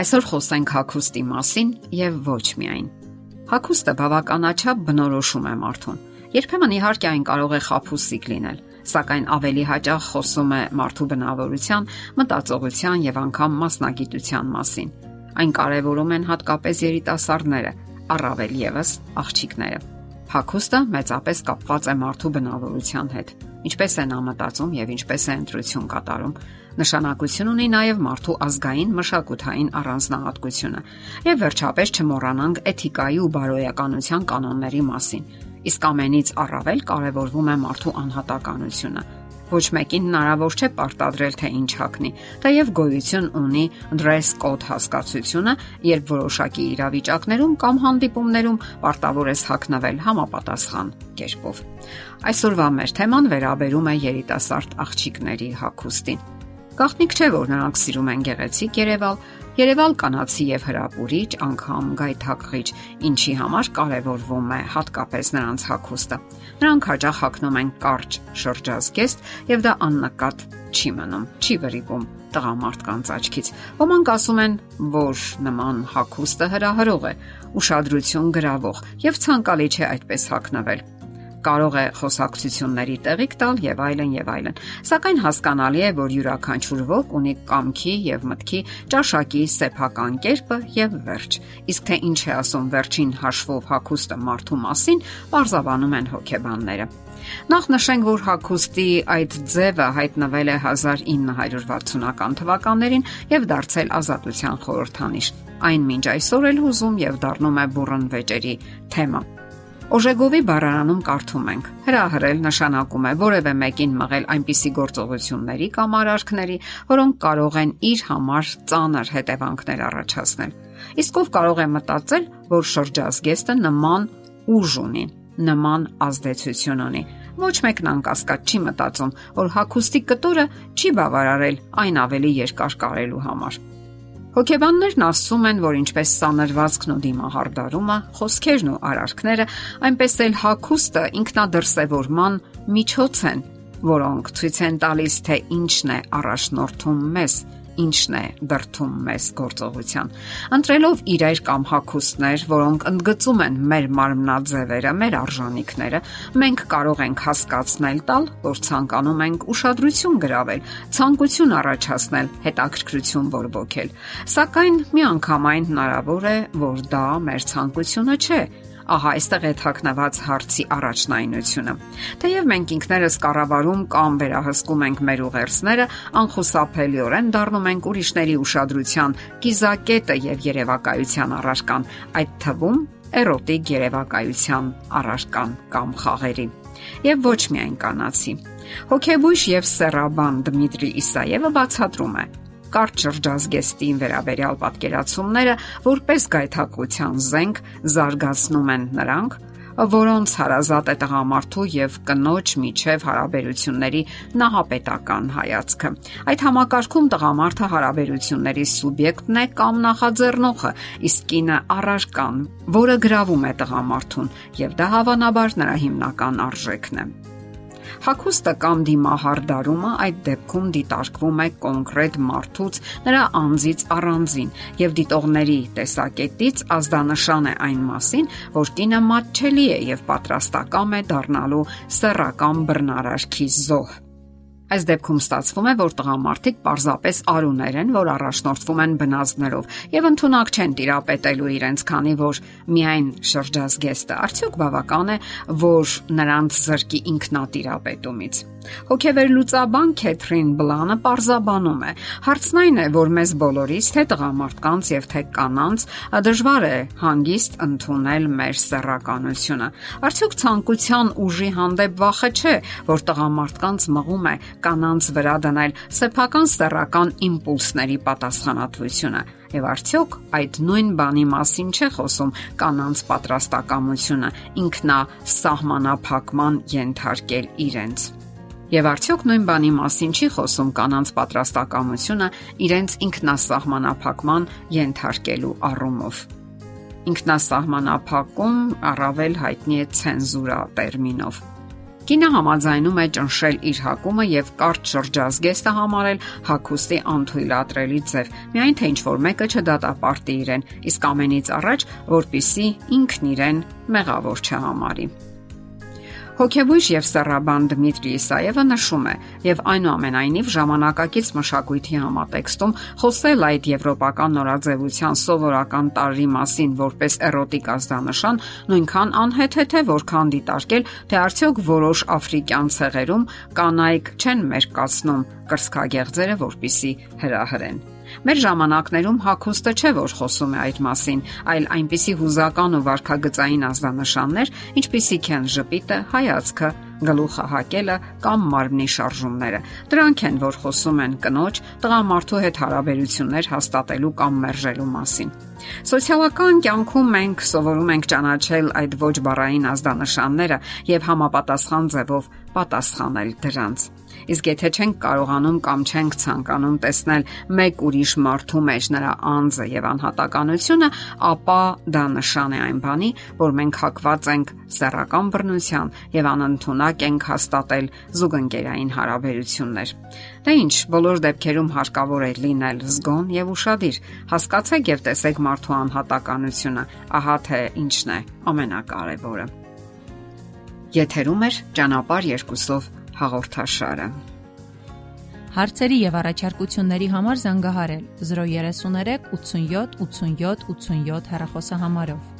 Այսօր խոսենք հագուստի մասին եւ ոչ միայն։ Հագուստը բավականաչափ բնորոշում է մարդուն։ Երբեմն իհարկե այն կարող է խափուսիկ լինել, սակայն ավելի հաճախ խոսում է մարդու բնավորության, մտածողության եւ անգամ մասնագիտության մասին։ Այն կարևորում են հատկապես երիտասարդները, առավել եւս աղջիկները։ Հագուստը մեծապես կապված է մարդու բնավորության հետ։ Ինչպես է նա մտածում եւ ինչպես է ընտրություն կատարում, նշանակություն ունի նաև մարդու ազգային մշակութային առանձնահատկությունը։ Եվ վերջապես չմոռանանք էթիկայի ու բարոյականության կանոնների մասին։ Իսկ ամենից առավել կարևորվում է մարդու անհատականությունը։ Ոչ մեկին հնարավոր չէ պարտադրել թե ինչ հագնի։ Թեև գոյություն ունի dress code հասկացությունը, երբ որոշակի իրավիճակներում կամ հանդիպումներում պարտավոր ես հագնվել համապատասխան կերպով։ Այսօրվա մեր թեման վերաբերում է երիտասարդ աղջիկների հագուստին։ Գաղտնիք չէ, որ նրանք սիրում են գեղեցիկ Երևալ, Երևալ կանացի եւ հրապուրիչ, անգամ գայթակղիչ, ինչի համար կարևորվում է հատկապես նրանց հագուստը։ Նրանք հաճախ հագնում են կարճ շրջազգեստ եւ դա աննկատ չի մնում, չի վրիպում տղամարդկանց աչքից։ Ոմանք ասում են, որ նման հագուստը հրահրող է, ուշադրություն գրավող եւ ցանկալի չէ այդպես հագնվել կարող է խոսակցությունների տեղիք տալ եւ այլն եւ այլն։ Սակայն հասկանալի է, որ յուրաքանչյուր ոք ունի կամքի եւ մտքի ճաշակի սեփական կերպը եւ վերջ։ Իսկ թե ինչ է ասում վերջին հաշվով հակոստը մարդու մասին, բարձավանում են հոգեբանները։ Նախ նշենք, որ հակոստի այդ ձևը հայտնվել է 1960-ական թվականներին եւ դարձել ազատության խորհրդանիշ։ Այն մինչ այսօր էլ հուզում եւ դառնում է բուրըն վեճերի թեմա։ Օժեգովի բառարանում կարդում ենք. հրահրել նշանակում է որևէ մեկին մղել այնպիսի գործողությունների կամ արարքների, որոնք կարող են իր համար ծանր հետևանքներ առաջացնել։ Իսկ ով կարող է մտածել, որ շրջազգեստը նման ուժ ունի, նման ազդեցություն ունի։ Ոչ մեկն անկասկած չի մտածում, որ հակոստի կտորը չի բավարարել այն ավելի երկար կարելու համար։ Հոգեբաններն ասում են, որ ինչպես սանրվածքն ու դիմահարդարումը, խոսքերն ու արարքները, այնպես էլ հակոստը ինքնադրսևորման միջոց են, որոնք ցույց են տալիս, թե ինչն է առաջնորդում մեզ ինչն է դրթում մեզ գործողության։ Ընտրելով իրեր կամ հակոստներ, որոնք ընդգծում են մեր մարմնաձևերը, մեր արժանինքները, մենք կարող ենք հասկացնել տալ, որ ցանկանում ենք ուշադրություն գրավել, ցանկություն առաջացնել, հետաքրքրություն բորբոքել։ Սակայն միանգամայն հնարավոր է, որ դա մեր ցանկությունը չէ, Ահա այստեղ է թաքնված հարցի առաջնայինությունը։ Թեև մենք ինքներս կառավարում կամ վերահսկում ենք մեր ուղերձները, անխուսափելիորեն դառնում ենք ուրիշների ուշադրության կիզակետը եւ երևակայության առարկան, այդ թվում էրոտիկ երևակայության առարկան կամ խաղերի եւ ոչ միայն կանացի։ Հոգեբույժ եւ սերաբան Դմիտրի Իսաևը բացատրում է, կարճ շրջազգեստին վերաբերյալ պատկերացումները որպես գայթակղության զենք զարգացնում են նրանք, որոնց հարազատ է տղամարդու եւ կնոջ միջև հարաբերությունների նահապետական հայացքը։ Այդ համակարգում տղամարդը հարաբերությունների սուբյեկտն է կամ նախաձեռնողը, իսկ կինը առարկան, որը գրավում է տղամարդուն, եւ դա հավանաբար նրա հիմնական արժեքն է։ Հակոստը կամ դիմահարդարումը այդ դեպքում դիտարկվում է կոնկրետ մարդուց, նրա անձից առանձին եւ դիտողների տեսակետից ազդանշան է այն մասին, որ կինը մատչելի է եւ պատրաստակամ է դառնալու սեռական բռնարարքի զոհ։ Այս դեպքում ստացվում է, որ տղամարդիկ պարզապես արուներ են, որ առաջնորդվում են բնազդներով եւ ընդունակ չեն տիրապետելու իրենց, քանի որ միայն շրջազգեստը արդյոք բավական է, որ նրանց զրկի ինքնատիրապետումից։ Հոգեվերլուծաբան Քեթրին Բլանը parzabanum է։ Հարցն այն է, որ մեզ բոլորիս, թե տղամարդկանց եւ թե կանանց, դժվար է հանգիստ ընդունել մեր սեռականությունը։ Արդյոք ցանկության ուժի հանդեպ վախը չէ, որ տղամարդկանց մղում է կանանց վրա դնել սեփական սեռական իմպուլսների պատասխանատվությունը։ Եվ արդյոք այդ նույն բանի մասին չէ խոսում կանանց պատրաստակամությունը ինքնա սահմանափակման ենթարկել իրենց։ Եվ արդյոք նույն բանի մասին չի խոսում կանանց պատրաստակամությունը իրենց ինքնասահմանափակման ենթարկելու առումով։ Ինքնասահմանափակում առավել հայտնի է ցենզուրա տերմինով։ Կինը համաձայնում է ճնշել իր հակումը եւ կարճ շրջազգեստը համարել հակոստի անթույլատրելի ձև, միայն թե ինչ որ մեկը չդատապարտի իրեն, իսկ ամենից առաջ, որpիսի ինքն իրեն մեղավոր չհամարի։ Հոգեբույժ եւ սեռաբան Դմիտրի Իսաևը նշում է. Եւ այնուամենայնիվ ժամանակակից մշակույթի համատեքստում խոսել այդ եվրոպական նորաձևության սովորական տարրի մասին որպես էրոտիկ ազդանշան նույնքան անհեթեթ է որքան դիտարկել թե արդյոք որոշ աֆրիկյան ցեղերում կանայք չեն մերկացնում կրսկագեղձերը որpիսի հրահրեն։ Մեր ժամանակներում հակոստը չէ որ խոսում է այդ մասին, այլ այնպիսի հուզական ու վարքագծային ազդանշաններ, ինչպիսիք են ժպիտը, հայացքը, գլուխը հակելը կամ մարմնի շարժումները։ Դրանք են, որ խոսում են կնոջ, տղամարդու հետ հարաբերություններ հաստատելու կամ մերժելու մասին։ Սոցիալական կյանքում մենք սովորում ենք ճանաչել այդ ոչ բառային ազդանշանները եւ համապատասխան ձևով պատասխանել դրանց։ Իսկ եթե չենք կարողանում կամ չենք ցանկանում տեսնել մեկ ուրիշ մարդու մեջ նրա անձը եւ անհատականությունը, ապա դա նշան է այն բանի, որ մենք հակված ենք սեռական բռնության եւ անընդունակ ենք հաստատել զուգընկերային հարաբերություններ։ Դա ինչ, բոլոր դեպքերում հարկավոր է լինել զգոն եւ ուրախadir։ Հասկացեք եւ տեսեք մարդու անհատականությունը, ահա թե ինչն է ամենակարևորը։ Եթերում է ճանապարհ երկուսով հաղորդաշարը։ Հարցերի եւ առաջարկությունների համար զանգահարել 033 87 87 87 հեռախոսահամարով։